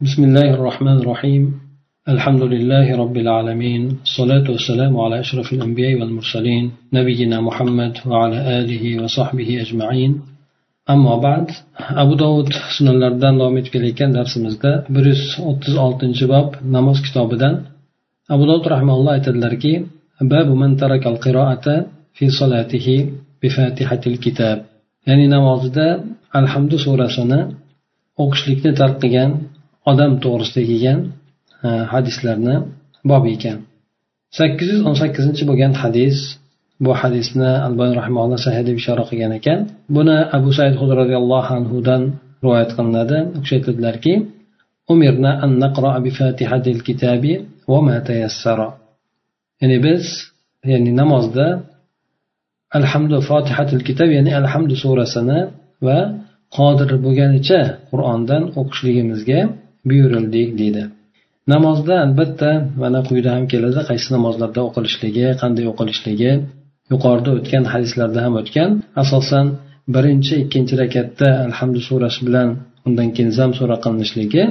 بسم الله الرحمن الرحيم الحمد لله رب العالمين الصلاة والسلام على أشرف الأنبياء والمرسلين نبينا محمد وعلى آله وصحبه أجمعين ammo ba'd abu dovud sunanlaridan davom etib kelayotgan darsimizda bir yuz o'ttiz oltinchi bob namoz kitobidan abu dovud rahmaulloh aytadilarki babu man tarakal qiroata fi solatihi bi fatihatil kitab ya'ni namozida alhamdu surasini o'qishlikni tark qilgan odam to'g'risida kelgan e, hadislarni bobi ekan. Sakkiz yuz o'n sakkizinchi bo'lgan hadis bu hadisni albani rahmaulloh sahih deb ishora qilgan ekan. Buni abu said hud roziyallohu anhudan rivoyat qilinadi. U kishi aytadilarki umirna an naqra bi fatihatil kitabi va ma tayassara. Ya'ni biz ya'ni namozda alhamdu fotihatil kitob ya'ni alhamdu surasini va qodir bo'lganicha qur'ondan o'qishligimizga buyurildik deydi. Namozda albatta mana quyida ham keladi. Qaysi namozlarda o'qilishligi qanday o'qilishligi yuqorida o'tgan hadislarda ham o'tgan. Asosan birinchi ikkinchi rakatda alhamdu surasi bilan undan keyin zam sura qilinishligi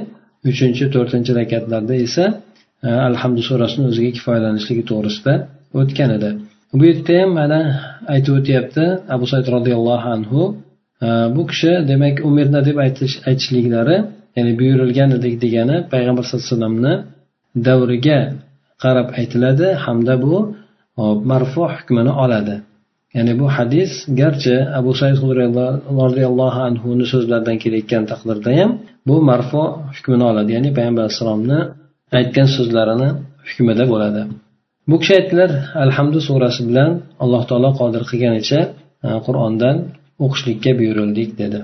uchinchi to'rtinchi rakatlarda esa e, alhamdu surasini o'ziga kifoyalanishligi to'g'risida o'tgan edi. Bu yerda ham mana aytib o'tyapti abu said roziyallohu anhu e, bu kishi demak umirna deb aytishliklari ya'ni buyurilgan edik degani payg'ambar sallallohu alayhi vasallamni davriga qarab aytiladi hamda bu e, marfu hukmini oladi. Ya'ni bu hadis garchi abu said roziyallohu anhuni so'zlaridan kelayotgan taqdirda ham bu marfu hukmini oladi. Ya'ni payg'ambar alayhissalomni aytgan so'zlarini hukmida bo'ladi. Bu kishi aytdilar alhamdu surasi bilan alloh taolo qodir qilganicha e, qur'ondan o'qishlikka buyurildik dedi.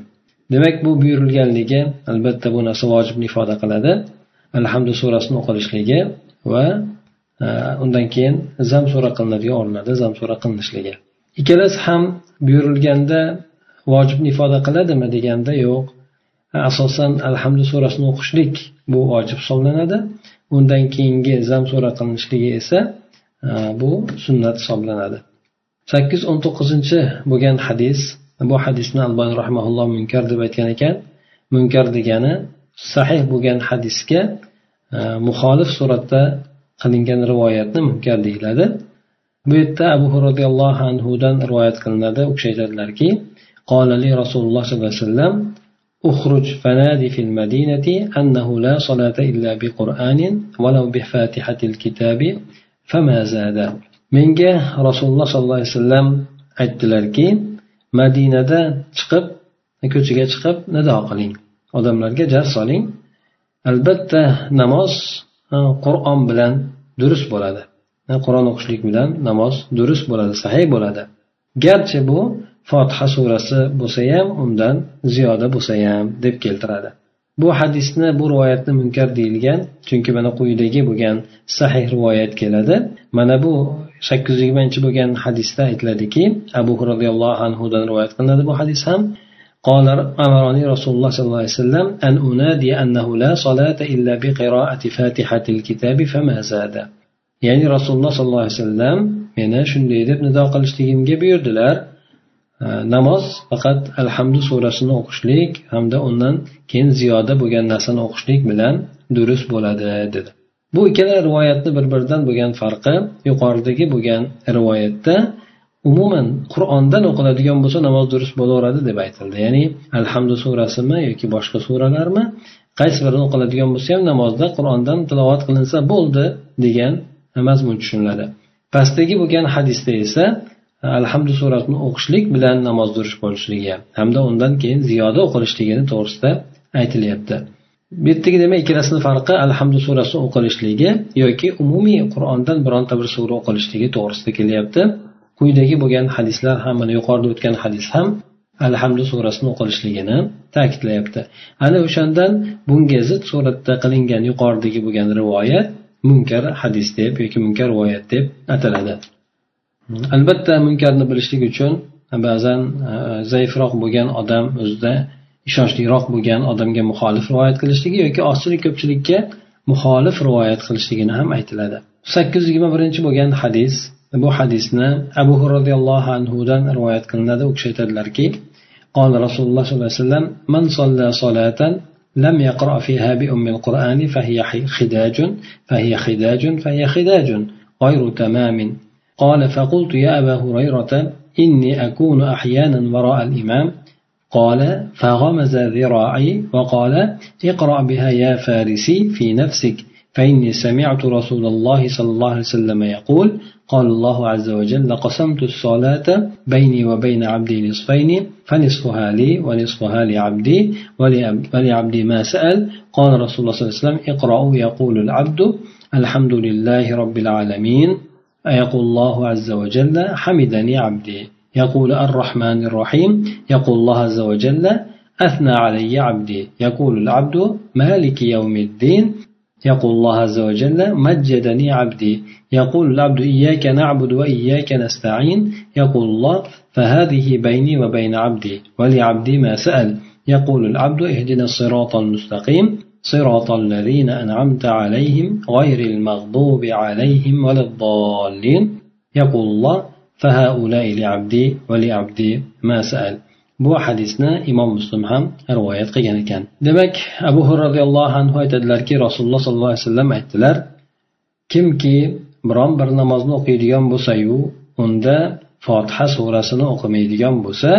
Demak bu buyurilganligi albatta bu narsa vojibni ifoda qiladi. Alhamdu surasini o'qilishligi va e, undan keyin zam sura qilinadigan o'rinlarda zam sura qilinishligi. Ikkalasi ham buyurilganda vojibni ifoda qiladimi deganda yo'q. E, asosan alhamdu surasini o'qishlik bu vojib hisoblanadi. Undan keyingi zam sura qilinishligi esa e, bu sunnat hisoblanadi. Sakkiz o'n to'qqizinchi bo'lgan hadis bu hadisni albani rahmaulloh munkar deb aytgan ekan munkar degani sahih bo'lgan hadisga e, muxolif suratda qilingan rivoyatni munkar deyiladi bu yerda abu roziyallohu anhudan rivoyat qilinadi u kishi aytadilarki قال لي رسول الله صلى الله عليه وسلم اخرج فنادي في المدينة أنه لا صلاة إلا بقرآن ولو بفاتحة الكتاب فما زاد menga rasululloh sollallohu alayhi vasallam aytdilarki madinada chiqib ko'chaga chiqib nido qiling. Odamlarga jar soling. Albatta namoz qur'on bilan durust bo'ladi. Qur'on o'qishlik bilan namoz durust bo'ladi sahiy bo'ladi. Garchi bu fotiha surasi bo'lsa ham undan ziyoda bo'lsa ham deb keltiradi. Bu hadisni bu rivoyatni munkar deyilgan chunki mana quyidagi bo'lgan sahih rivoyat keladi. Mana bu sakkiz yuz yigirmanchi bo'lgan hadisda aytiladiki abu roziyallohu anhudan rivoyat qilinadi bu hadis ham قال أمرني رسول الله صلى الله عليه وسلم أن أنادي أنه لا صلاة إلا بقراءة فاتحة الكتاب فما زاد ya'ni rasululloh sollallohu alayhi vasallam meni shunday deb nido qilishligimga buyurdilar namoz faqat alhamdu surasini o'qishlik hamda undan keyin ziyoda bo'lgan narsani o'qishlik bilan durust bo'ladi dedi Bu ikkala rivoyatni bir biridan bo'lgan farqi yuqoridagi bo'lgan rivoyatda umuman qur'ondan o'qiladigan bo'lsa namoz durust bo'laveradi deb aytildi. Ya'ni alhamdu surasimi yoki boshqa suralarmi qaysi birini o'qiladigan bo'lsa ham namozda qur'ondan tilovat qilinsa bo'ldi degan mazmun tushuniladi. Pastdagi bo'lgan hadisda esa alhamdu surasini o'qishlik bilan namoz durust bo'lishligi hamda undan keyin ziyoda o'qilishligini to'g'risida aytilyapti. Bu yerdagi demak ikkalasini farqi alhamdu surasi o'qilishligi yoki umumiy qur'ondan bironta bir sura o'qilishligi to'g'risida kelyapti. Quyidagi bo'lgan hadislar ham mana yuqorida o'tgan hadis ham alhamdu surasini o'qilishligini ta'kidlayapti. Ana o'shandan bunga zid suratda qilingan yuqoridagi bo'lgan rivoyat munkar hadis deb yoki munkar rivoyat deb ataladi. Albatta munkarni bilishlik uchun ba'zan e, zaifroq bo'lgan odam o'zida ishonchliroq bo'lgan odamga muxolif rivoyat qilishligi yoki ozchilik ko'pchilikka muxolif rivoyat qilishligini ham aytiladi sakkiz yuz yigirma birinchi bo'lgan hadis bu hadisni abu roziyallohu anhudan rivoyat qilinadi u kishi aytadilarki قال رسول الله صلى الله عليه وسلم من صلى صلاة لم يقرأ فيها بأم القرآن فهي خداج فهي خداج فهي خداج غير تمام قال فقلت يا أبا هريرة إني أكون أحيانا وراء الإمام قال فغمز ذراعي وقال اقرأ بها يا فارسي في نفسك فإني سمعت رسول الله صلى الله عليه وسلم يقول قال الله عز وجل قسمت الصلاة بيني وبين عبدي نصفين فنصفها لي ونصفها لعبدي ولعبدي ما سأل. قال رسول الله صلى الله عليه وسلم اقرأوا يقول العبد الحمد لله رب العالمين يقول الله عز وجل حمدني عبدي. يقول الرحمن الرحيم يقول الله عز وجل أثنى علي عبدي. يقول العبد مالك يوم الدين. يقول الله عز وجل مجدني عبدي. يقول العبد إياك نعبد وإياك نستعين. يقول الله فهذه بيني وبين عبدي ولعبدي ما سأل. يقول العبد اهدنا الصراط المستقيم. صراط الذين أنعمت عليهم غير المغضوب عليهم ولا الضالين. يقول الله فهؤلاء لعبدي ولعبدي ما سأل bu hadisni imom muslim ham rivoyat qilgan ekan demak abu hurra roziyallohu anhu aytadilarki rasululloh sollallohu alayhi vasallam aytdilar kimki biron bir namozni o'qiydigan bo'lsayu unda fotiha surasini o'qimaydigan bo'lsa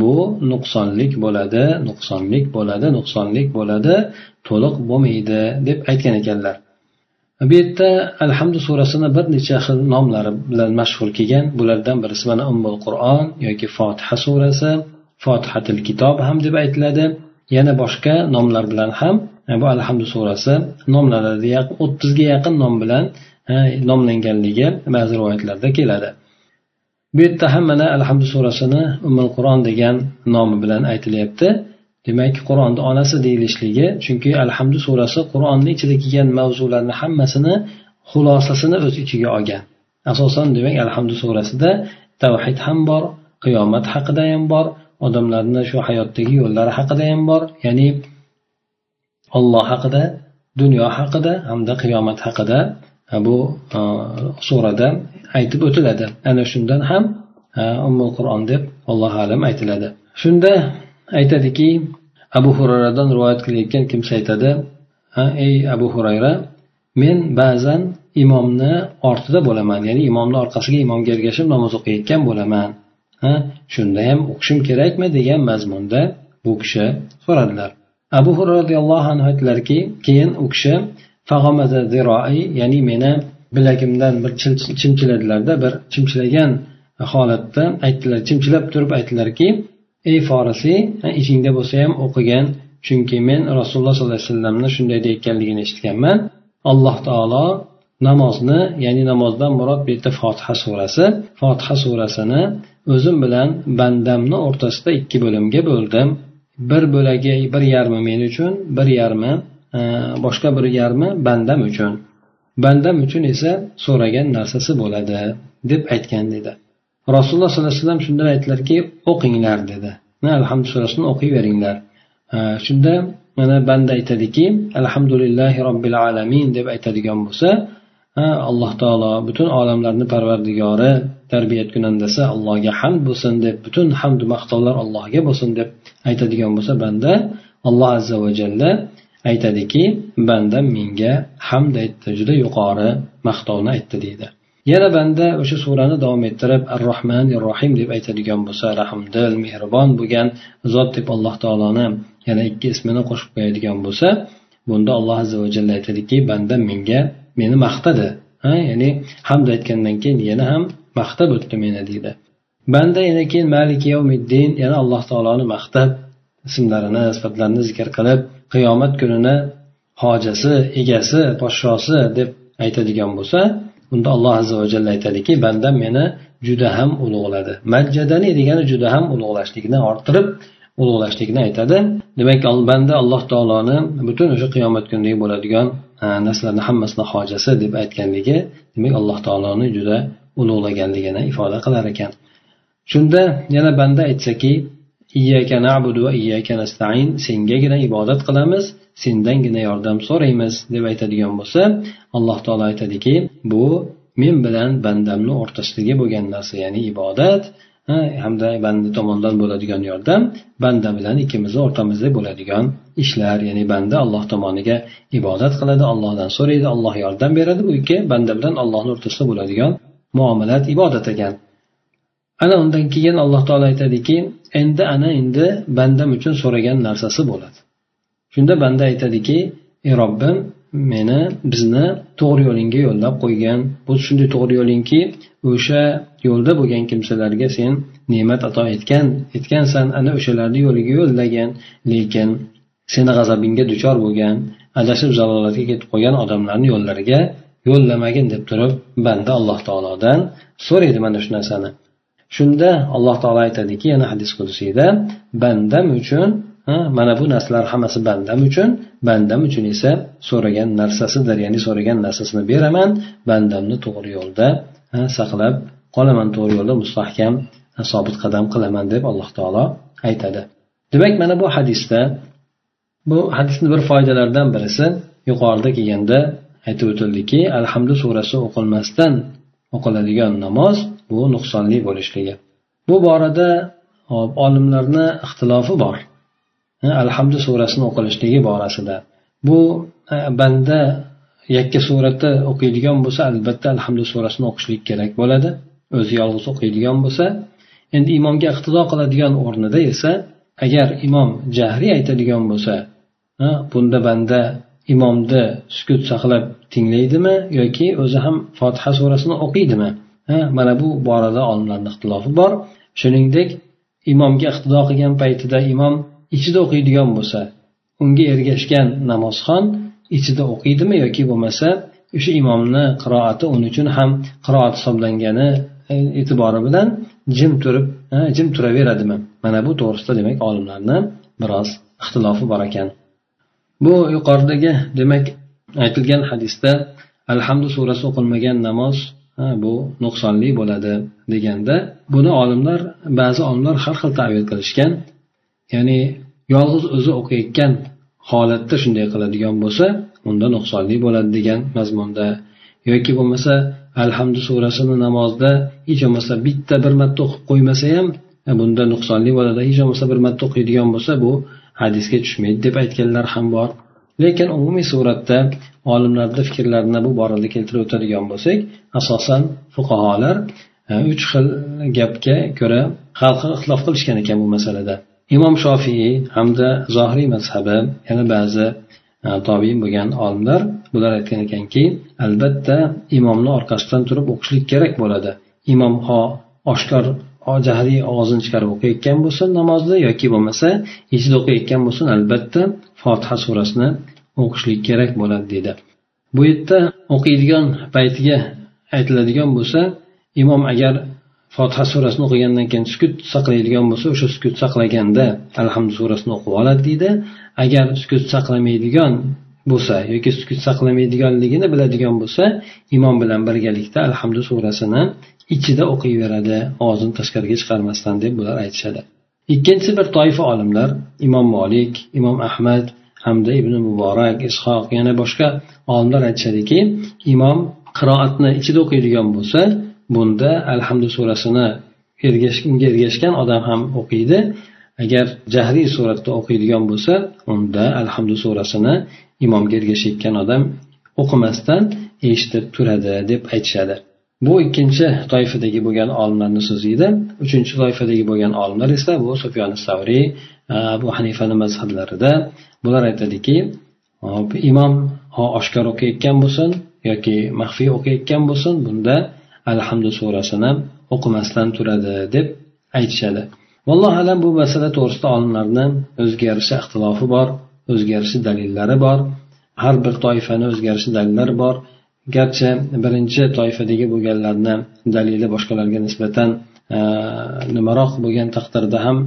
bu nuqsonlik bo'ladi nuqsonlik bo'ladi nuqsonlik bo'ladi to'liq bo'lmaydi deb aytgan ekanlar Bu yerda alhamdu surasini bir necha xil nomlari bilan mashhur kelgan. Bulardan birisi mana ummul qur'on yoki fotiha surasi fotihatil kitob ham deb aytiladi. Yana boshqa nomlar bilan ham e, bu alhamdu surasi nomlanadi o'ttizga yaqin nom bilan e, nomlanganligi ba'zi rivoyatlarda keladi. Bu yerda ham mana alhamdu surasini umul qur'on degan nomi bilan aytilyapti. Demak qur'onni onasi deyilishligi chunki alhamdu surasi qur'onni ichida kelgan mavzularni hammasini xulosasini o'z ichiga olgan. Asosan demak alhamdu surasida tavhid ham bor qiyomat haqida ham bor odamlarni shu hayotdagi yo'llari haqida ham bor ya'ni olloh haqida dunyo haqida hamda qiyomat haqida bu e, surada aytib o'tiladi. Ana shundan ham e, ummul qur'on deb allohu alam aytiladi. Shunda aytadiki abu hurayradan rivoyat qilayotgan kimsa aytadi ey abu hurayra men ba'zan imomni ortida bo'laman ya'ni imomni orqasiga imomga ergashib namoz o'qiyotgan bo'laman. Ha shunda ham o'qishim kerakmi? degan mazmunda bu kishi so'radilar. Abu hurra roziyallohu anhu aytdilarki keyin u kishi ya'ni meni bilagimdan bir chimchiladilarda bir chimchilagan holatda aytdilar chimchilab turib aytdilarki ey forisiy ichingda bo'lsa ham o'qigan chunki men rasululloh sollallohu alayhi vasallamni shunday deyotganligini eshitganman. Alloh taolo namozni ya'ni namozdan murod bu yerda fotiha surasi fotiha surasini o'zim bilan bandamni o'rtasida ikki bo'limga bo'ldim. Bir bo'lagi bir yarmi men uchun bir yarmi e, boshqa bir yarmi bandam uchun. Bandam uchun esa so'ragan narsasi bo'ladi deb aytgan dedi rasululloh sollallohu alayhi vasallam shundan aytdilarki o'qinglar dedi. Alhamdu surasini o'qiyveringlar shunda mana banda aytadiki alhamdulillahi robbil alamin deb aytadigan bo'lsa alloh taolo butun olamlarni parvardigori tarbiyat kunandasi allohga hamd bo'lsin deb butun hamdu maqtovlar allohga bo'lsin deb aytadigan bo'lsa banda alloh azza va jalla aytadiki banda menga hamd aytdi juda yuqori maqtovni aytdi deydi. Yana banda o'sha surani davom ettirib ar rohmanir rohim deb aytadigan bo'lsa rahmdil mehribon bo'lgan zot deb alloh taoloni yana ikki ismini qo'shib qo'yadigan bo'lsa bunda alloh azza va jalla aytadiki banda menga meni maqtadi. Ha ya'ni hamd aytgandan keyin yana ham maqtab o'tdi meni deydi. Banda yana keyin maliki yavmiddin yana alloh taoloni maqtab ismlarini sifatlarini zikr qilib qiyomat kunini hojasi egasi podshosi deb aytadigan bo'lsa unda alloh azza va jalla aytadiki bandam meni juda ham ulug'ladi. Majjadani degani juda ham ulug'lashlikni orttirib ulug'lashlikni aytadi. Demak banda alloh taoloni butun o'sha qiyomat kunidagi bo'ladigan e, narsalarni hammasini hojasi deb aytganligi demak alloh taoloni juda ulug'laganligini ifoda qilar ekan. Shunda yana banda aytsaki iyyaka na'budu va iyyaka nasta'in sengagina ibodat qilamiz. Sendangina yordam so'raymiz deb aytadigan bo'lsa alloh taolo aytadiki bu men bilan bandamni o'rtasidagi bo'lgan narsa ya'ni ibodat hamda banda tomonidan bo'ladigan yordam banda bilan ikkimizni o'rtamizda bo'ladigan ishlar ya'ni banda alloh tomoniga ibodat qiladi allohdan so'raydi alloh yordam beradi bu ikki banda bilan allohni o'rtasida bo'ladigan muomalat ibodat ekan. Ana undan keyin alloh taolo aytadiki endi ana endi bandam uchun so'ragan narsasi bo'ladi. Shunda banda aytadiki ey robbim meni bizni to'g'ri yo'lingga yo'llab qo'ygan. Bu shunday to'g'ri yo'lingki o'sha yo'lda bo'lgan kimsalarga sen ne'mat ato etgan etgansan. Ana o'shalarni yo'liga yo'llagan. Lekin seni g'azabingga duchor bo'lgan adashib zalolatga ketib qolgan odamlarni yo'llariga yo'llamagin deb turib banda alloh taolodan so'raydi mana shu narsani. Shunda alloh taolo aytadiki yana hadis qudusiyda bandam uchun mana bu narsalar hammasi bandam uchun. Bandam uchun esa so'ragan narsasidir ya'ni so'ragan narsasini beraman. Bandamni to'g'ri yo'lda saqlab qolaman to'g'ri yo'lda mustahkam sobit qadam qilaman deb alloh taolo aytadi. Demak mana bu hadisda bu hadisni bir foydalaridan birisi yuqorida kelganda aytib o'tildiki alhamdu surasi o'qilmasdan o'qiladigan namoz bu nuqsonli bo'lishligi. Bu borada olimlarni ixtilofi bor. Alhamdu surasini o'qilishligi borasida. Bu e, banda yakka suratda o'qiydigan bo'lsa albatta alhamdu surasini o'qishlik kerak bo'ladi. O'zi yolg'iz o'qiydigan bo'lsa. Endi imomga iqtido qiladigan o'rnida esa agar imom jahriy aytadigan bo'lsa bunda banda imomni sukut saqlab tinglaydimi yoki o'zi ham fotiha surasini o'qiydimi? Mana bu borada olimlarni ixtilofi bor. Shuningdek imomga iqtido qilgan paytida imom ichida o'qiydigan bo'lsa unga ergashgan namozxon ichida o'qiydimi yoki bo'lmasa o'sha imomni qiroati uning uchun ham qiroat hisoblangani e, e'tibori bilan jim turib e, jim turaveradimi? Mana bu to'g'risida demak olimlarni biroz ixtilofi bor ekan. Bu yuqoridagi demak aytilgan hadisda alhamdu surasi o'qilmagan namoz bu nuqsonli bo'ladi deganda buni olimlar ba'zi olimlar har xil tavil qilishgan. Ya'ni yolg'iz o'zi o'qiyotgan holatda shunday qiladigan bo'lsa unda nuqsonli bo'ladi degan mazmunda. Yoki bo'lmasa alhamdu surasini namozda hech bo'lmasa bitta bir marta o'qib qo'ymasa ham bunda nuqsonli bo'ladi. Hech bo'lmasa bir marta o'qiydigan bo'lsa bu hadisga tushmaydi deb aytganlar ham bor. Lekin umumiy suratda olimlarni fikrlarini bu borada keltirib o'tadigan bo'lsak asosan fuqarolar e, uch xil gapga ko'ra xalqi ixtilof qilishgan ekan bu masalada. Imom shofiy hamda zohiriy mazhabi yana ba'zi e, tobiin bo'lgan olimlar bular aytgan ekanki albatta imomni orqasidan turib o'qishlik kerak bo'ladi. Imom ho oshkor jahriy og'zini chiqarib o'qiyotgan bo'lsin namozda yoki bo'lmasa ichida o'qiyotgan bo'lsin albatta fotiha surasini o'qishlik kerak bo'ladi deydi. Bu yerda o'qiydigan paytiga aytiladigan bo'lsa imom agar fotiha surasini o'qigandan keyin sukut saqlaydigan bo'lsa o'sha sukut saqlaganda alhamd surasini o'qib oladi deydi. Agar sukut saqlamaydigan bo'lsa yoki sukut saqlamaydiganligini biladigan bo'lsa imom bilan birgalikda alhamdu surasini ichida o'qiyveradi og'zini tashqariga chiqarmasdan deb bular aytishadi. Ikkinchi bir toifa olimlar imom molik imom ahmad hamda ibn muborak ishoq yana boshqa olimlar aytishadiki imom qiroatni ichida o'qiydigan bo'lsa bunda alhamdu surasini unga ergashgan odam ham o'qiydi. Agar jahriy suratda o'qiydigan bo'lsa unda alhamdu surasini imomga ergashayotgan odam o'qimasdan eshitib turadi deb aytishadi. Bu ikkinchi toifadagi bo'lgan olimlarni so'zi edi. Uchinchi toifadagi bo'lgan olimlar esa bu sufyon savriy abu hanifani mazhablarida bular aytadiki imom oshkor o'qiyotgan bo'lsin yoki maxfiy o'qiyotgan bo'lsin bunda alhamdu surasini o'qimasdan turadi deb aytishadi. Vallohu alam bu masala to'g'risida olimlarni o'ziga yarasha ixtilofi bor o'ziga yarasha dalillari bor har bir toifani o'ziga yarasha dalillari bor. Garchi birinchi toifadagi bo'lganlarni dalili boshqalarga nisbatan e, nimaroq bo'lgan taqdirda ham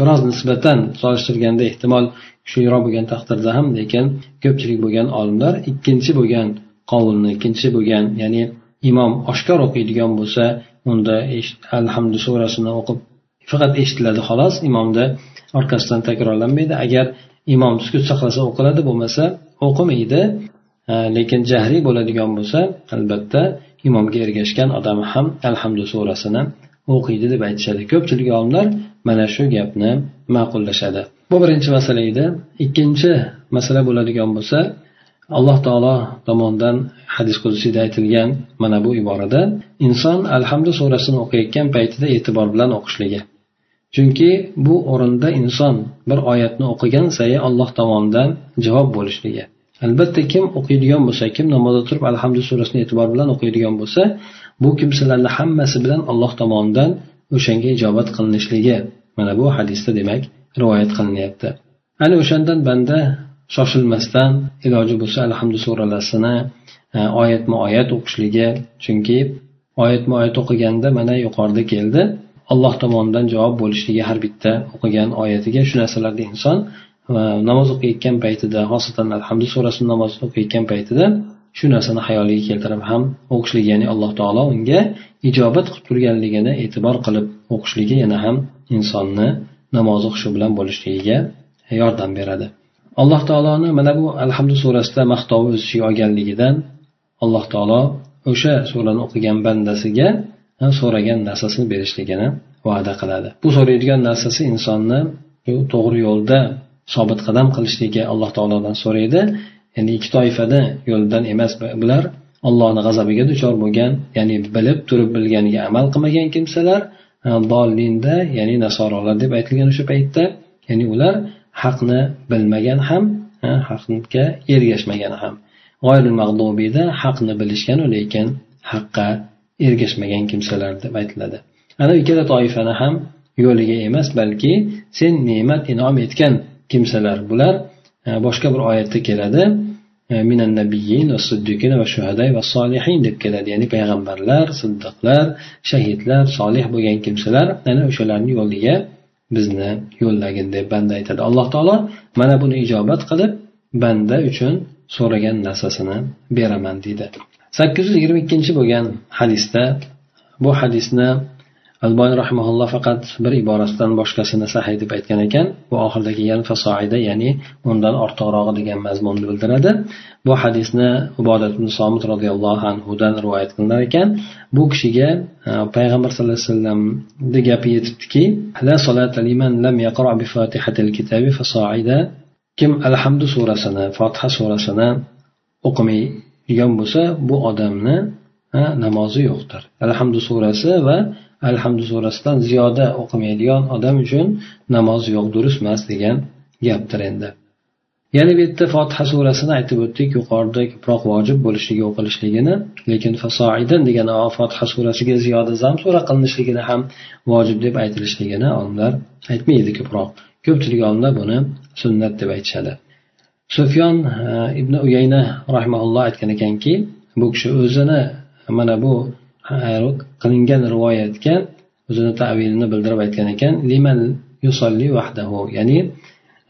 biroz nisbatan solishtirganda ehtimol kuchliroq bo'lgan taqdirda ham lekin ko'pchilik bo'lgan olimlar ikkinchi bo'lgan qovulni ikkinchi bo'lgan ya'ni imom oshkor o'qiydigan bo'lsa unda alhamdu surasini o'qib faqat eshitiladi xolos imomni orqasidan takrorlanmaydi. Agar imom sukut saqlasa o'qiladi bo'lmasa o'qimaydi. Lekin jahriy bo'ladigan bo'lsa albatta imomga ergashgan odam ham alhamdu surasini o'qiydi deb aytishadi. Ko'pchilik olimlar mana shu gapni ma'qullashadi. Bu birinchi masala edi. Ikkinchi masala bo'ladigan bo'lsa alloh taolo tomonidan hadis qudusiyda aytilgan mana bu iborada inson alhamdu surasini o'qiyotgan paytida e'tibor bilan o'qishligi. Chunki bu o'rinda inson bir oyatni o'qigan sayin alloh tomonidan javob bo'lishligi. Albatta kim o'qiydigan bo'lsa kim namozda turib alhamdu surasini e'tibor bilan o'qiydigan bo'lsa bu kimsalarni hammasi bilan alloh tomonidan o'shanga ijobat qilinishligi mana bu hadisda demak rivoyat qilinyapti. Ana o'shandan banda shoshilmasdan iloji bo'lsa alhamdu suralasini e, oyatma oyat o'qishligi. Chunki oyatma oyat o'qiganda mana yuqorida keldi. Alloh tomonidan javob bo'lishligi har bitta o'qigan oyatiga shu narsalarda inson e, namoz o'qiyotgan paytida xosatan alhamdu surasini namoz o'qiyotgan paytida shu narsani hayoliga keltirib ham o'qishligi ya'ni alloh taolo unga ijobat qilib turganligini e'tibor qilib o'qishligi yana ham insonni namoz o'qishi bilan bo'lishligiga yordam beradi. Alloh taoloni mana bu alhamdu surasida maqtovi o'z ichiga olganligidan alloh taolo o'sha surani o'qigan bandasiga so'ragan narsasini berishligini va'da qiladi. Bu so'raydigan narsasi insonni to'g'ri yo'lda sobit qadam qilishligi alloh taolodan so'raydi. Ya'ni ikki toifada yo'ldan emas bular allohni g'azabiga duchor bo'lgan ya'ni bilib turib bilganiga amal qilmagan kimsalar dollinda ya'ni nasorolar deb aytilgan o'sha paytda ya'ni ular haqni bilmagan ham haqga ergashmagan ham. G'oyil mag'lubiyda haqni bilishganu lekin haqqa ergashmagan kimsalar deb aytiladi. Ana ikkala toifani ham yo'liga emas balki sen ne'mat inom etgan kimsalar bular. Boshqa bir oyatda keladi. Minan nabiyyin va siddiqin va shuhaday va solihin deb keladi. Ya'ni payg'ambarlar siddiqlar shahidlar solih bo'lgan kimsalar ana o'shalarni yo'liga bizni yo'llagin deb banda aytadi. Alloh taolo mana buni ijobat qilib banda uchun so'ragan narsasini beraman deydi. Sakkiz yuz yigirma ikkinchi bo'lgan hadisda bu hadisni alboniy rahimaulloh faqat bir iborasidan boshqasini sahiy deb aytgan ekan. Bu oxiridagi kelgan fasoida ya'ni undan ortiqrog'i degan mazmunni bildiradi. Bu hadisni ibodat ibn somit roziyallohu anhudan rivoyat qilinar ekan. Bu kishiga e, payg'ambar sallallohu alayhi vasallamni gapi yetibdiki la solata liman lam yaqra bi fatihatil kitabi fasoida. Kim alhamdu surasini fotiha surasini o'qimaydigan bo'lsa bu odamni e, namozi yo'qdir. Alhamdu surasi va alhamdu surasidan ziyoda o'qimaydigan odam uchun namoz yo'q durust emas degan gapdir endi. Yana bu yerda fotiha surasini aytib o'tdik yuqorida ko'proq vojib bo'lishligi o'qilishligini lekin fasoidan degan fotiha surasiga ziyoda zam sura qilinishligini ham vojib deb aytilishligini olimlar aytmaydi ko'proq. Ko'pchilik olimlar buni sunnat deb aytishadi. Sufyon e, ibn uyayna rahimaulloh aytgan ekanki bu kishi o'zini mana bu qilingan rivoyatga o'zini tavilini bildirib aytgan ekan liman yusolli vahdahu ya'ni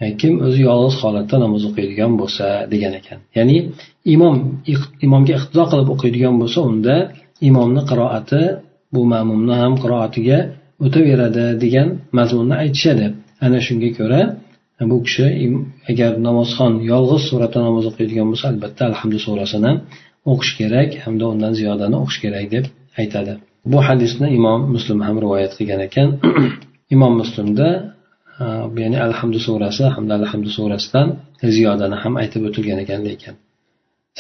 e, kim o'zi yolg'iz holatda namoz o'qiydigan bo'lsa degan ekan. Ya'ni imom imomga iqtido qilib o'qiydigan bo'lsa unda imomni qiroati bu ma'mumni ham qiroatiga o'taveradi degan mazmunni aytishadi. Ana shunga ko'ra bu kishi agar namozxon yolg'iz suratda namoz o'qiydigan bo'lsa albatta alhamdu surasini o'qish kerak hamda undan ziyodani o'qish kerak deb aytadi. Bu hadisni imom muslim ham rivoyat qilgan ekan. Imom muslimda e, ya'ni alhamdu surasi hamda alhamdu surasidan ziyodani ham aytib o'tilgan ekan lekin.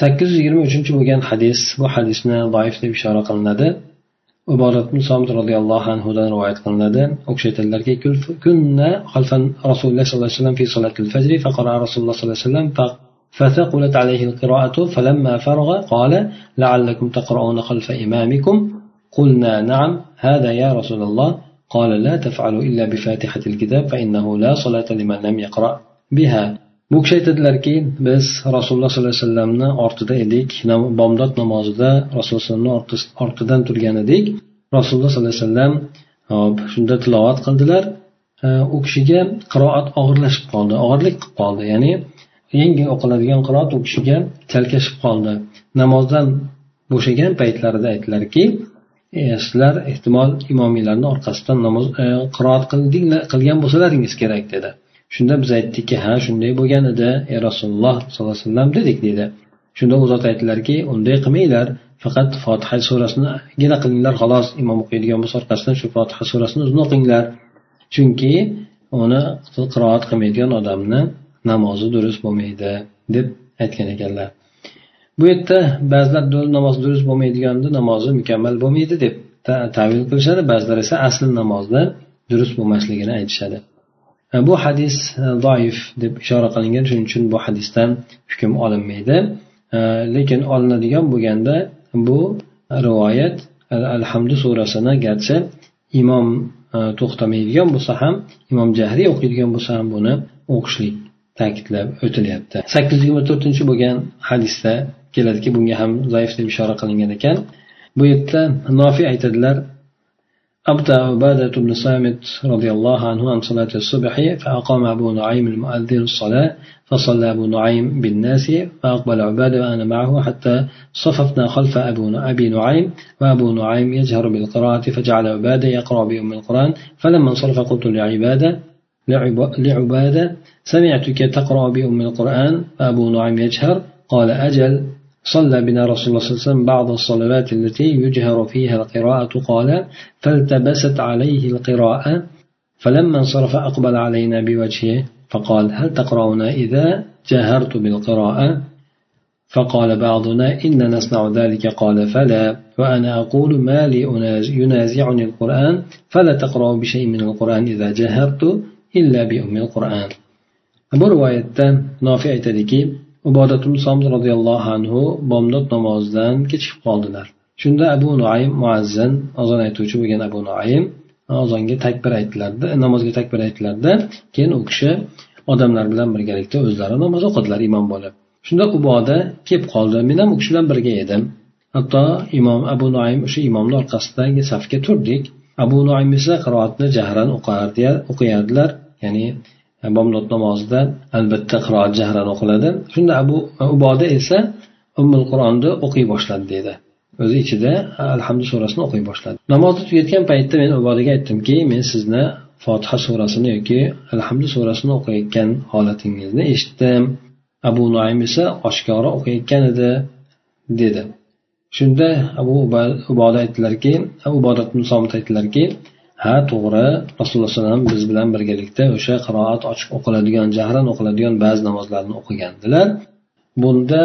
sakkiz yuz yigirma uchinchi bo'lgan hadis bu hadisni doif deb ishora qilinadi. Iborat somit roziyallohu anhudan rivoyat qilinadi. U kishi aytadilarki kunna xalfan rasululloh sollallohu alayhi vasallam fi solatil fajri faqara rasululloh sollallohu alayhi vasallam فثقلت عليه القراءة فلما فرغ قال لعلكم تقرؤون خلف إمامكم قلنا نعم هذا يا رسول الله قال لا تفعلوا إلا بفاتحة الكتاب فإنه لا صلاة لمن لم يقرأ بها bu kishi aytadilarki biz rasululloh sollallohu alayhi vasallamni ortida edik bomdod namozida rasululloh ortidan turgan edik rasululloh sollallohu alayhi vasallam shunda tilovat qildilar u kishiga qiroat og'irlashib qoldi og'irlik qilib qoldi ya'ni yengil o'qiladigan qiroat u kishiga chalkashib qoldi. Namozdan bo'shagan paytlarida aytdilarki e, sizlar ehtimol imomiylarni orqasidan namoz e, qiroat qilgan bo'lsalaringiz kerak dedi. Shunda biz aytdikki ha shunday bo'lgan edi ey rasululloh sollallohu alayhi vasallam dedik deydi shunda u zot aytdilarki unday qilmanglar faqat fotiha surasinigina qilinglar xolos imom o'qiydigan bo'lsa orqasidan shu fotiha surasini o'zini o'qinglar. Chunki uni qiroat qilmaydigan odamni namozi durust bo'lmaydi deb aytgan ekanlar. Bu yerda ba'zilar namoz durust bo'lmaydiganda namozi mukammal bo'lmaydi deb tavil qilishadi ba'zilar esa asl namozda durust bo'lmasligini aytishadi. E, bu hadis e, doif deb ishora qilingan shuning uchun bu hadisdan hukm olinmaydi. E, lekin olinadigan bo'lganda bu rivoyat alhamdu surasini garchi imom to'xtamaydigan bo'lsa ham imom jahriy o'qiydigan bo'lsa ham buni o'qishlik ta'kidlab o'tilyapti sakkiz yuz yigirma to'rtinchi bo'lgan hadisda keladiki bunga ham zaif deb ishora qilingan ekan bu yerda nofi aytadilar أبدأ عبادة بن صامت رضي الله عنه عن صلاة الصبح فأقام أبو نعيم المؤذن الصلاة فصلى أبو نعيم بالناس فأقبل عبادة وأنا معه حتى صففنا خلف أبو أبي نعيم وأبو نعيم يجهر بالقراءة فجعل عبادة يقرأ بأم القرآن فلما انصرف قلت لعبادة لعبادة سمعتك تقرأ بأم القرآن؟ فأبو نعيم يجهر. قال أجل. صلى بنا رسول الله صلى الله عليه وسلم بعض الصلوات التي يجهر فيها القراءة. قال فالتبست عليه القراءة. فلما انصرف أقبل علينا بوجهه. فقال هل تقرأون إذا جهرت بالقراءة؟ فقال بعضنا إن نصنع ذلك. قال فلا. وأنا أقول ما لي ينازعني القرآن؟ فلا تقرأ بشيء من القرآن إذا جهرت. illa bi ummil qur'an. Bu rivoyatda nofiy aytadiki ubodatul soms roziyallohu anhu bomdod namozidan kechikib qoldilar. Shunda abu nuaym muazzin ozon aytuvchi bo'lgan abu nuaym ozonga takbir aytdilarda namozga takbir aytdilarda keyin u kishi odamlar bilan birgalikda o'zlari namoz o'qidilar imom bo'lib. Shunda quboda kelib qoldi men ham u kishi bilan birga edim. Hatto imom abu Nuaym o'sha imomni orqasidagi safga turdik. Abu noim esa qiroatni jahran o'qiyardilar. Ya'ni bomdod namozida albatta qiroat jahran o'qiladi. Shunda abu uboda esa ummul qur'onni o'qiy boshladi deydi. O'zi ichida alhamdu surasini o'qiy boshladi. Namozni tugatgan paytda men ubodaga aytdimki men sizni fotiha surasini yoki alhamdu surasini o'qiyotgan holatingizni eshitdim. Abu nuaym esa oshkora o'qiyotgan edi dedi. Shunda abu uboda aytdilarki ubodat somit aytdilarki ha to'g'ri. Rasululloh alayhi biz bilan birgalikda o'sha qiroat ochiq o'qiladigan jahran o'qiladigan ba'zi namozlarni o'qigandilar. Bunda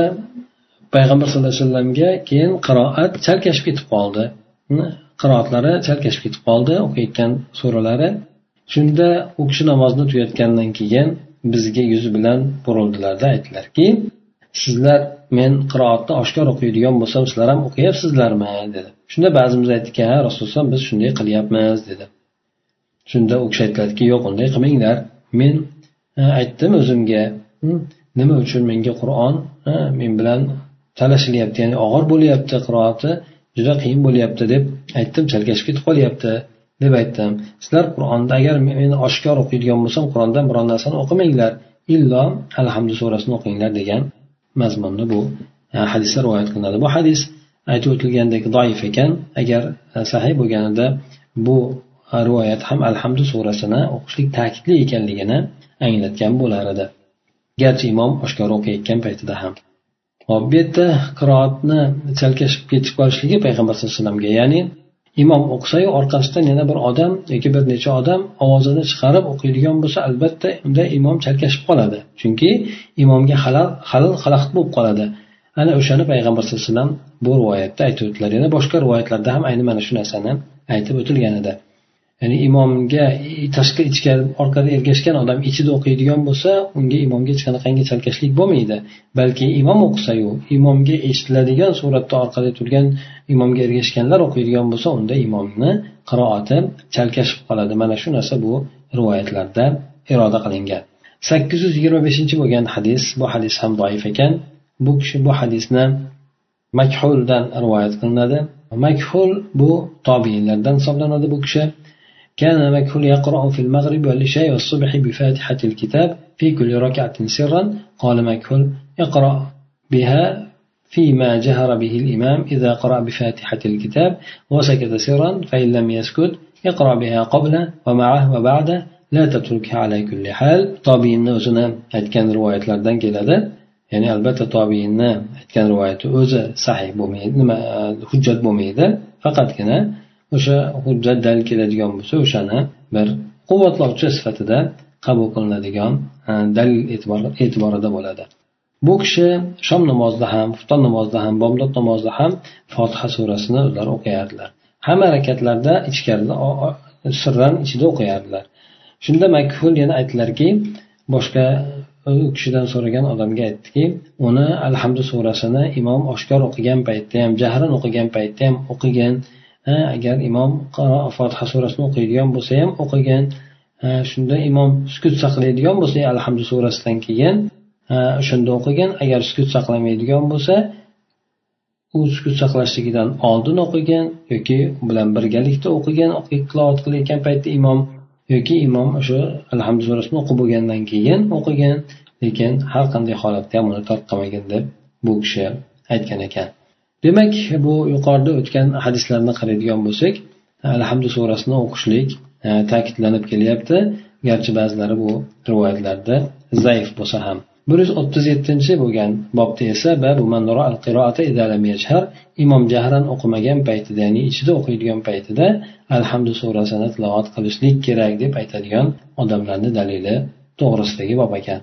payg'ambar sallallohu alayhi vasallamga keyin qiroat chalkashib ketib qoldi. Qiroatlari chalkashib ketib qoldi o'qiyotgan suralari. Shunda u kishi namozni tugatgandan keyin bizga yuzi bilan burildilarda aytdilarki sizlar men qiroatni oshkor o'qiydigan bo'lsam sizlar ham o'qiyapsizlarmi? dedi. Shunda ba'zimiz aytdiki ha rasululloh biz shunday qilyapmiz dedi. Shunda u kishi aytdilarki yo'q unday qilmanglar. Men e, aytdim o'zimga nima uchun menga qur'on e, men bilan talashilyapti ya'ni og'ir bo'lyapti qiroati juda qiyin bo'lyapti deb aytdim chalkashib ketib qolyapti deb aytdim. Sizlar qur'onda agar men oshkor o'qiydigan bo'lsam qur'ondan biron narsani o'qimanglar illo alhamdu surasini o'qinglar degan mazmunni bu e, hadisda rivoyat qilinadi. Bu hadis aytib o'tilgandek doif ekan. Agar e, sahiy bo'lganida bu e, rivoyat ham alhamdu surasini o'qishlik ta'kidli ekanligini anglatgan bo'lar edi. Garchi imom oshkora o'qiyotgan paytida ham. Hop bu yerda qiroatni chalkashib ketib qolishligi payg'ambar sallallohu alayhi vasallamga ya'ni imom o'qisayu orqasidan yana bir odam yoki bir necha odam ovozini chiqarib o'qiydigan bo'lsa albatta unda imom chalkashib qoladi. Chunki imomga halal halal xalaqit bo'lib qoladi. Ana o'shani payg'ambar sallallohu alayhi vasallam bu rivoyatda aytib o'tdilar. Yana boshqa rivoyatlarda ham ayni mana shu narsani aytib o'tilgan edi. Ya'ni imomga tashqi ichkari orqada ergashgan odam ichida o'qiydigan bo'lsa unga imomga hech qanaqangi chalkashlik bo'lmaydi. Balki imom o'qisayu imomga eshitiladigan suratda orqada turgan imomga ergashganlar o'qiydigan bo'lsa unda imomni qiroati chalkashib qoladi. Mana shu narsa bu rivoyatlarda iroda qilingan. sakkiz yuz yigirma beshinchi bo'lgan hadis bu hadis ham doif ekan. Bu kishi bu hadisni makhuldan rivoyat qilinadi. Makhul bu tobiinlardan hisoblanadi bu kishi. كان مكحول يقرأ في المغرب والعشاء والصبح بفاتحة الكتاب في كل ركعة سرا. قال مكحول يقرأ بها فيما جهر به الإمام. إذا قرأ بفاتحة الكتاب وسكت سرا فإن لم يسكت يقرأ بها قبل ومعه وبعده. لا تتركها على كل حال. طابين o'zini aytgan rivoyatlardan keladi ya'ni albatta tobiinni aytgan rivoyati o'zi sahih bo'lmaydi nima hujjat bo'lmaydi faqatgina o'sha hujjat dalil keladigan bo'lsa o'shani bir quvvatlovchi sifatida qabul qilinadigan dalil e'tiborida bo'ladi. Bu kishi shom namozida ham xufton namozida ham bomdod namozida ham fotiha surasini o'zlari o'qiyardilar. Hamma harakatlarda ichkarida sirran ichida o'qiyardilar. Shunda makhul yana aytdilarki boshqa u kishidan so'ragan odamga aytdiki uni alhamdu surasini imom oshkor o'qigan paytda ham jahran o'qigan paytda ham o'qigan agar imom fotiha surasini o'qiydigan bo'lsa ham o'qigan shunda imom sukut saqlaydigan bo'lsa alhamdu surasidan keyin o'shanda o'qigan agar sukut saqlamaydigan bo'lsa u sukut saqlashligidan oldin o'qigan yoki bilan birgalikda o'qigan tilovat qilayotgan paytda imom yoki imom o'sha alhamdu surasini o'qib bo'lgandan keyin o'qigan lekin har qanday holatda ham uni tark qilmagan deb bu kishi aytgan ekan. Demak bu yuqorida o'tgan hadislarni qaraydigan bo'lsak alhamdu surasini o'qishlik ta'kidlanib kelyapti. Garchi ba'zilari bu rivoyatlarda zaif bo'lsa ham. Bir yuz o'ttiz yettinchi bo'lgan bobda esa imom jahran o'qimagan paytida ya'ni ichida o'qiydigan paytida alhamdu surasini tilovat qilishlik kerak deb aytadigan odamlarni dalili to'g'risidagi bob ekan.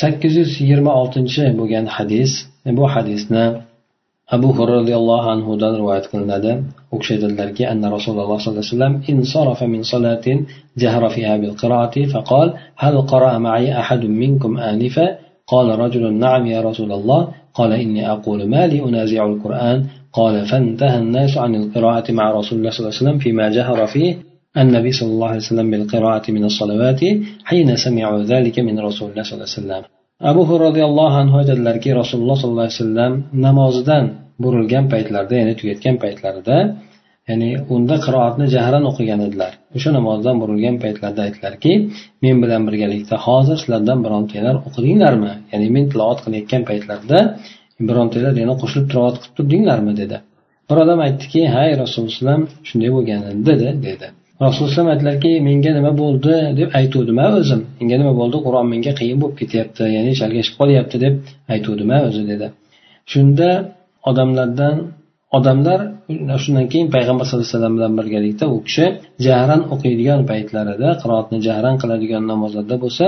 Sakkiz yuz yigirma oltinchi bo'lgan hadis bu hadisni abu hurra roziyallohu anhudan rivoyat qilinadi. U kishi aytadilarki anna rasululloh sollallohu alayhi vasallam insarafa min salatin jahra fiha bil qiraati faqal hal qara ma'i ahadun minkum anifa? قال رجل نعم يا رسول الله قال إني أقول ما لي أنازع القرآن قال فانتهى الناس عن القراءة مع رسول الله صلى الله عليه وسلم فيما جهر فيه النبي صلى الله عليه وسلم بالقراءة من الصلوات حين سمعوا ذلك من رسول الله صلى الله عليه وسلم abu roziyallohu anhu aytadilarki rasululloh sollallohu alayhi vasallam namozdan burilgan paytlarida ya'ni tugatgan paytlarida ya'ni unda qiroatni jahran o'qigan edilar. O'sha namozdan burilgan paytlarda aytdilarki men bilan birgalikda hozir sizlardan birontanglar o'qidinglarmi? Ya'ni men tilovat qilayotgan paytlarida birontanglar yana qo'shilib tilovat qilib turdinglarmi? dedi. Bir odam aytdiki hay rasululloh alayhi vasallam shunday bo'lgan dedi dedi. Rasululloh aytdilarki menga nima bo'ldi deb aytuvdim o'zim. Menga nima bo'ldi? Qur'on menga qiyin bo'lib ketyapti ya'ni chalkashib qolyapti deb aytuvdim o'zi dedi. Shunda odamlardan odamlar shundan keyin payg'ambar sallallohu alayhi vasallam bilan birgalikda u kishi jahran o'qiydigan paytlarida qiroatni jahran qiladigan namozlarda bo'lsa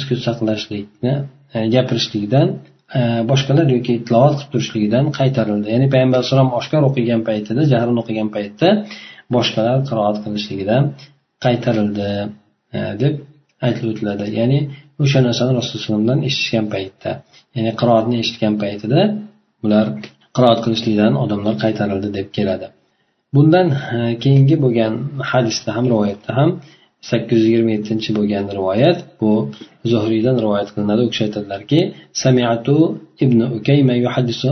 sukut saqlashlikni e, gapirishlikdan e, boshqalar yoki tilovat qilib turishligidan qaytarildi. Ya'ni payg'ambar alayhissalom oshkor o'qigan paytida jahran o'qigan paytda boshqalar qiroat qilishligidan qaytarildi e, deb aytib o'tiladi ya'ni o'sha narsani rasulullohdan eshitishgan paytda ya'ni qiroatni eshitgan paytida ular qiroat qilishlikdan odamlar qaytarildi deb keladi. Bundan e, keyingi bo'lgan hadisda ham rivoyatda ham sakkiz yuz yigirma yettinchi bo'lgan rivoyat bu zuhriydan rivoyat qilinadi. U kishi aytadilarki samiatu ibn ukayma yuhaddisu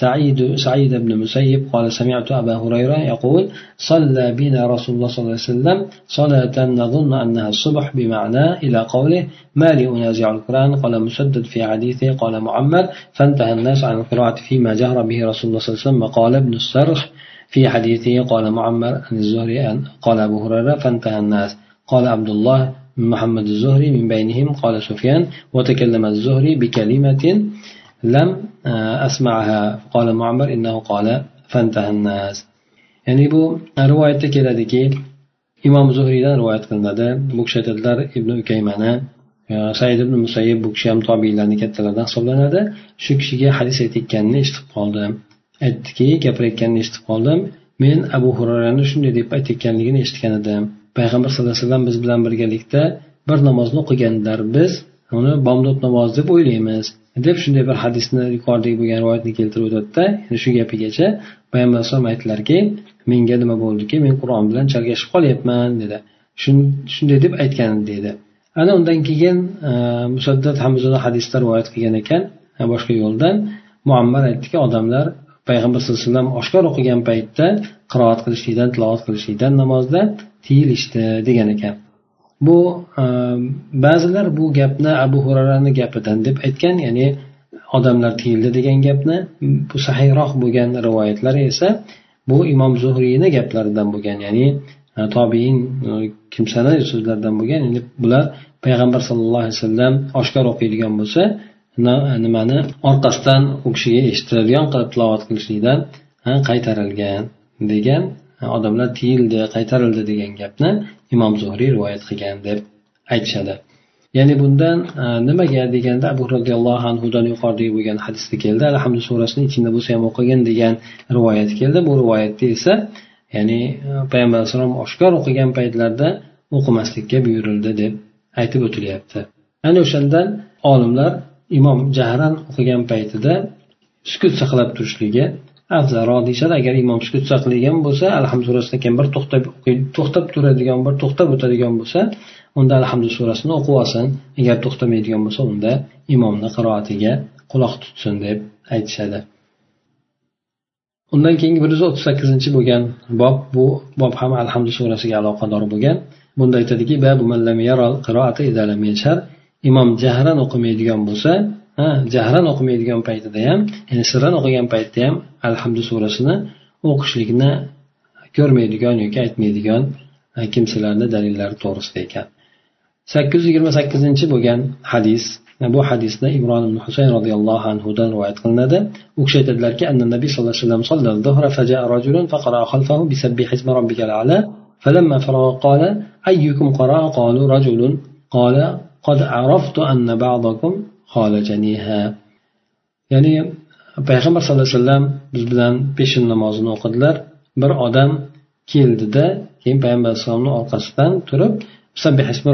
سعيد سعيد بن مسيب قال سمعت أبا هريرة يقول صلى بنا رسول الله صلى الله عليه وسلم صلاة نظن أنها الصبح بمعنى إلى قوله ما لي أنازع القرآن؟ قال مسدد في حديثه قال معمر فانتهى الناس عن القراءة فيما جهر به رسول الله صلى الله عليه وسلم وقال ابن السرح في حديثه قال معمر عن الزهري قال أبو هريرة فانتهى الناس. قال عبد الله محمد الزهري من بينهم قال سفيان وتكلم الزهري بكلمة لم أسمعها قال معمر إنه قال فانتهى الناس ya'ni bu rivoyatda keladiki imom zuhriydan rivoyat qilinadi bu kishi aytadilar ibn ukaymani said ibn musayyib bu kishi ham tobiylarni kattalaridan hisoblanadi shu kishiga hadis aytayotganini eshitib qoldim aytdiki gapirayotganini eshitib qoldim men abu hurarani shunday deb aytayotganligini eshitgan edim payg'ambar sallallohu alayhi vasallam biz bilan birgalikda bir namozni o'qiganlar biz uni bomdod namozi deb o'ylaymiz deb shunday bir hadisni yuqoridagi bo'lgan rivoyatni keltirib o'tadida shu gapigacha payg'ambar alayhisalom aytdilarki menga nima bo'ldiki men qur'on bilan chalkashib qolyapman dedi. Shunday deb aytgan deydi ana undan keyin e, musaddad ham hadisda rivoyat qilgan ekan e, boshqa yo'ldan. Muammar aytdiki odamlar payg'ambar sallallohu alayhi vasallam oshkor o'qigan paytda qiroat qilishlikdan tilovat qilishlikdan namozda tiyilishdi degan ekan. Bu e, ba'zilar bu gapni abu hurarani gapidan deb aytgan ya'ni odamlar tiyildi degan gapni bu sahiyroq bo'lgan rivoyatlar esa bu imom zuhriyni gaplaridan bo'lgan ya'ni e, tobiin e, so'zlaridan bo'lgan endi bular payg'ambar sallallohu alayhi vasallam oshkor o'qiydigan bo'lsa e, nimani orqasidan u kishiga eshittiradigan qilib tilovat qilishlikdan e, qaytarilgan degan odamlar tiyildi qaytarildi degan gapni imom zuhriy rivoyat qilgan deb aytishadi. Ya'ni bundan e, nimaga deganda abu roziyallohu anhudan yuqoridagi bo'lgan hadisda keldi. Alhamdu surasini ichinda bo'lsa ham o'qigan degan rivoyat keldi. Bu rivoyatda esa ya'ni e, payg'ambar alayhissalom oshkor o'qigan paytlarda o'qimaslikka buyurildi deb aytib o'tilyapti. Ana o'shandan olimlar imom jahran o'qigan paytida sukut saqlab turishligi afzalroq deyishadi agar imom sukut saqlagan bo'lsa alhamdu surasidan bir to'xtab to'xtab turadigan bir to'xtab o'tadigan bo'lsa unda alhamdu surasini o'qib olsin. Agar to'xtamaydigan bo'lsa unda imomni qiroatiga quloq tutsin deb aytishadi. Undan keyingi bir yuz o'ttiz sakkizinchi bo'lgan bob bu bob ham alhamdu surasiga aloqador bo'lgan. Bunda aytadiki imom jahran o'qimaydigan bo'lsa jahran o'qimaydigan paytida ham ya'ni sirran o'qigan paytda ham alhamdu surasini o'qishlikni ko'rmaydigan yoki aytmaydigan kimsalarni dalillari to'g'risida ekan sakkiz yuz yigirma sakkizinchi bo'lgan hadis bu hadisda imron ibn husayn roziyallohu anhudan rivoyat qilinadi u kishi aytadilarki anna nabiy sallallohu alayhi vasallam صلى الظهر فجاء رجل فقرأ خلفه بسبح اسم ربك الأعلى فلما فرغ قال أيكم قرأ قالوا رجل قال قد عرفت أن بعضكم hola janiha. Ya'ni payg'ambar sallallohu alayhi vasallam biz bilan peshin namozini o'qidilar. Bir odam keldida keyin payg'ambar alayhissalomni orqasidan turib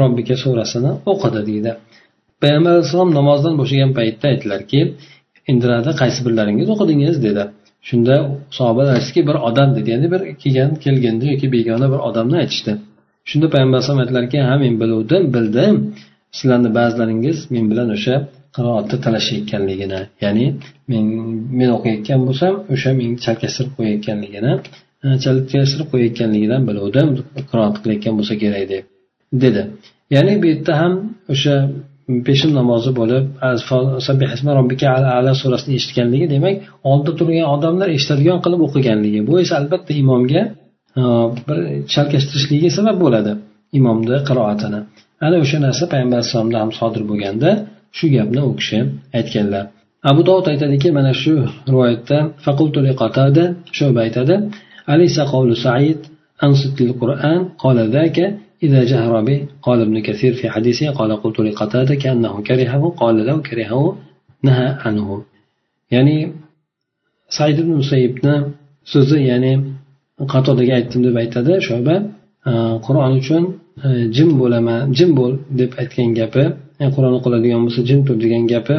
robbika surasini o'qidi deydi. Payg'ambar alayhissalom namozdan bo'shagan paytda aytdilarki endilarda qaysi birlaringiz o'qidingiz? dedi. Shunda sahobalar aytishdiki bir odam dedi. Ya'ni bir kelgan kelganda yoki begona bir odamni aytishdi. Shunda payg'ambar alayhisalom aytdilarki ha men biluvdim bildim. Sizlarni ba'zilaringiz men bilan o'sha qiroatni talashayotganligini ya'ni men men o'qiyotgan bo'lsam o'sha meni chalkashtirib qo'yayotganligini chalkashtirib qo'yayotganligidan biluvdim qiroat qilayotgan bo'lsa kerak deb dedi. Ya'ni bu yerda ham o'sha peshin namozi bo'lib ala surasini eshitganligi demak oldida turgan odamlar eshitadigan qilib o'qiganligi. Bu esa albatta imomga bir chalkashtirishligiga sabab bo'ladi imomni qiroatini. Ana o'sha narsa payg'ambar alayhissalomda ham sodir bo'lganda shu gapni u kishi aytganlar abu dovud aytadiki mana shu rivoyatda shuba aytadi alaysa qavlu said أنصت للقرآن قال ذاك إذا جهر به قال ابن كثير في حديثه قال قلت لقتادة كأنه كرهه قال لو كرهه نهى عنه يعني said ibn musayyibni so'zi ya'ni qatodaga aytdim deb aytadi shoba qur'on uchun E, jim bo'laman jim bo'l deb aytgan gapi e, qur'on o'qiladigan bo'lsa jim tur degan gapi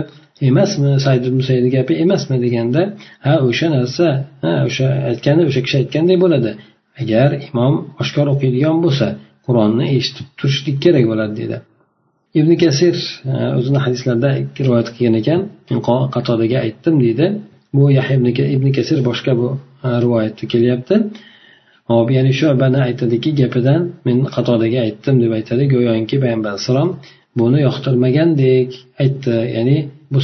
emasmi said ibn gapi emasmi deganda ha o'sha narsa ha o'sha aytgani o'sha kishi aytganday bo'ladi. Agar imom oshkor o'qiydigan bo'lsa qur'onni eshitib turishlik kerak bo'ladi dedi. Ibn kasir e, o'zini hadislarida rivoyat qilgan ekan qatodaga aytdim deydi. Bu yahya ibn, kasir boshqa bu rivoyatda kelyapti. Hop ya'ni shu bani aytadiki gapidan men qatodaga aytdim deb aytadi go'yoki payg'ambar alayhissalom buni yoqtirmagandek aytdi. Ya'ni bu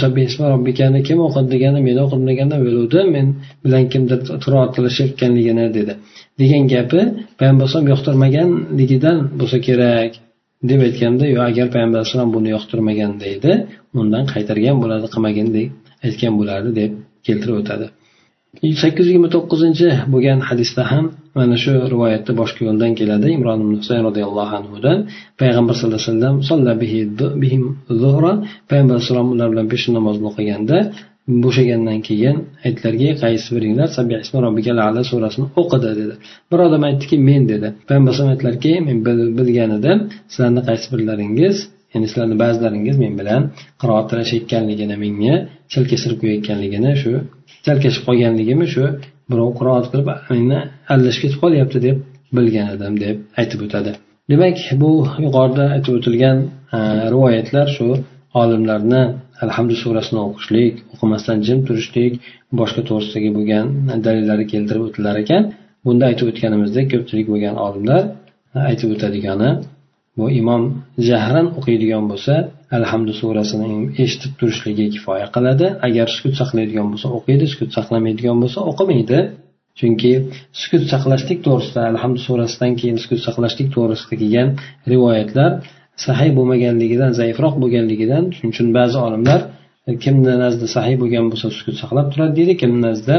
robbikani kim o'qidi degani men o'qidim deganda men bilan kimdir qiroat qilishayotganligini dedi. Degan gapi payg'ambar alayhisalom yoqtirmaganligidan bo'lsa kerak deb aytganda yo'q agar payg'ambar alayhissalom buni yoqtirmagan deydi undan qaytargan bo'ladi qilmagandek aytgan bo'lardi deb keltirib o'tadi. Sakkiz yuz yigirma to'qqizinchi bo'lgan hadisda ham mana shu rivoyatda boshqa yo'ldan keladi. Imron ibn husayn roziyallohu anhudan payg'ambar sallallohu alayhi vasallam payg'ambar alayhissalom ular bilan peshin namozini o'qiganda bo'shagandan keyin aytdilarki qaysi biringlar? Ala surasini o'qidi dedi. Bir odam aytdiki men dedi. Payg'ambar alayhisalom aytdilarki men bilgan edim sizlarni qaysi birlaringiz ya'ni sizlarni ba'zilaringiz men bilan qiroat talashayotganligini menga chalkashtirib qo'yayotganligini shu chalkashib qolganligimni shu birov qiroat qilib meni aldashib ketib qolyapti deb bilgan edim deb aytib o'tadi. Demak bu yuqorida aytib o'tilgan e, rivoyatlar shu olimlarni alhamdu surasini o'qishlik o'qimasdan jim turishlik boshqa to'g'risidagi bo'lgan dalillarni keltirib o'tilar ekan. Bunda aytib o'tganimizdek ko'pchilik bo'lgan olimlar e, aytib o'tadigani bu imom jahran o'qiydigan bo'lsa alhamdu surasini eshitib turishligi kifoya qiladi. Agar sukut saqlaydigan bo'lsa o'qiydi sukut saqlamaydigan bo'lsa o'qimaydi. Chunki sukut saqlashlik to'g'risida alhamdu surasidan keyin sukut saqlashlik to'g'risida kelgan rivoyatlar sahiy bo'lmaganligidan zaifroq bo'lganligidan shuning uchun ba'zi olimlar kimni nazdida sahiy bo'lgan bo'lsa sukut saqlab turadi deydi kimni nazdida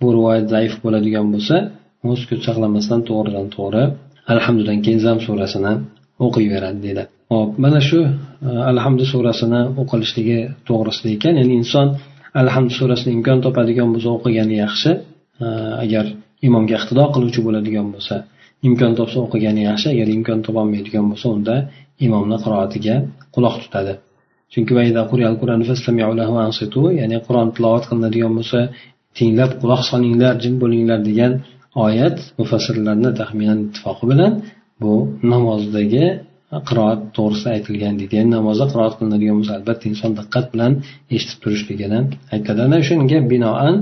bu rivoyat zaif bo'ladigan bo'lsa u sukut saqlamasdan to'g'ridan to'g'ri alhamdudan keyin zam surasini o'qiyveradi deydi hop mana shu e, alhamdu surasini o'qilishligi to'g'risida ekan. Ya'ni inson alhamdu surasini imkon topadigan bo'lsa o'qigani yaxshi. E, agar imomga iqtido qiluvchi bo'ladigan bo'lsa imkon topsa o'qigani yaxshi. Agar imkon topolmaydigan bo'lsa unda imomni qiroatiga quloq tutadi. Chunki ya'ni qur'on tilovat qilinadigan bo'lsa tinglab quloq solinglar jim bo'linglar degan oyat mufassirlarni taxminan ittifoqi bilan bu namozdagi qiroat to'g'risida aytilgan deydi. Ya'ni namozda qiroat qilinadigan bo'lsa albatta inson diqqat bilan eshitib turishligini aytadi ana shunga binoan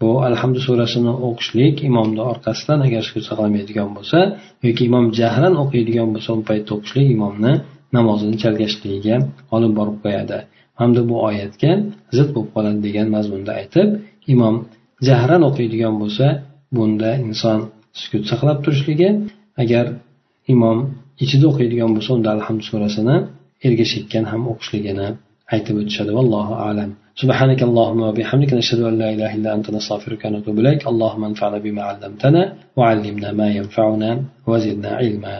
bu alhamdu surasini o'qishlik imomni orqasidan agar sukut saqlamaydigan bo'lsa yoki imom jahran o'qiydigan bo'lsa u paytda o'qishlik imomni namozini chalgashligiga olib borib qo'yadi. Hamda bu oyatga zid bo'lib qoladi degan mazmunda aytib imom jahran o'qiydigan bo'lsa bunda inson sukut saqlab turishligi agar imom ichida o'qiydigan bo'lsa unda alhamdu surasini ergashayotgan ham o'qishligini aytib o'tishadi vallohu alam سبحانك اللهم وبحمدك نشهد أن لا إله إلا أنت نستغفرك ونتوب إليك اللهم انفعنا بما علمتنا وعلمنا ما ينفعنا وزدنا علما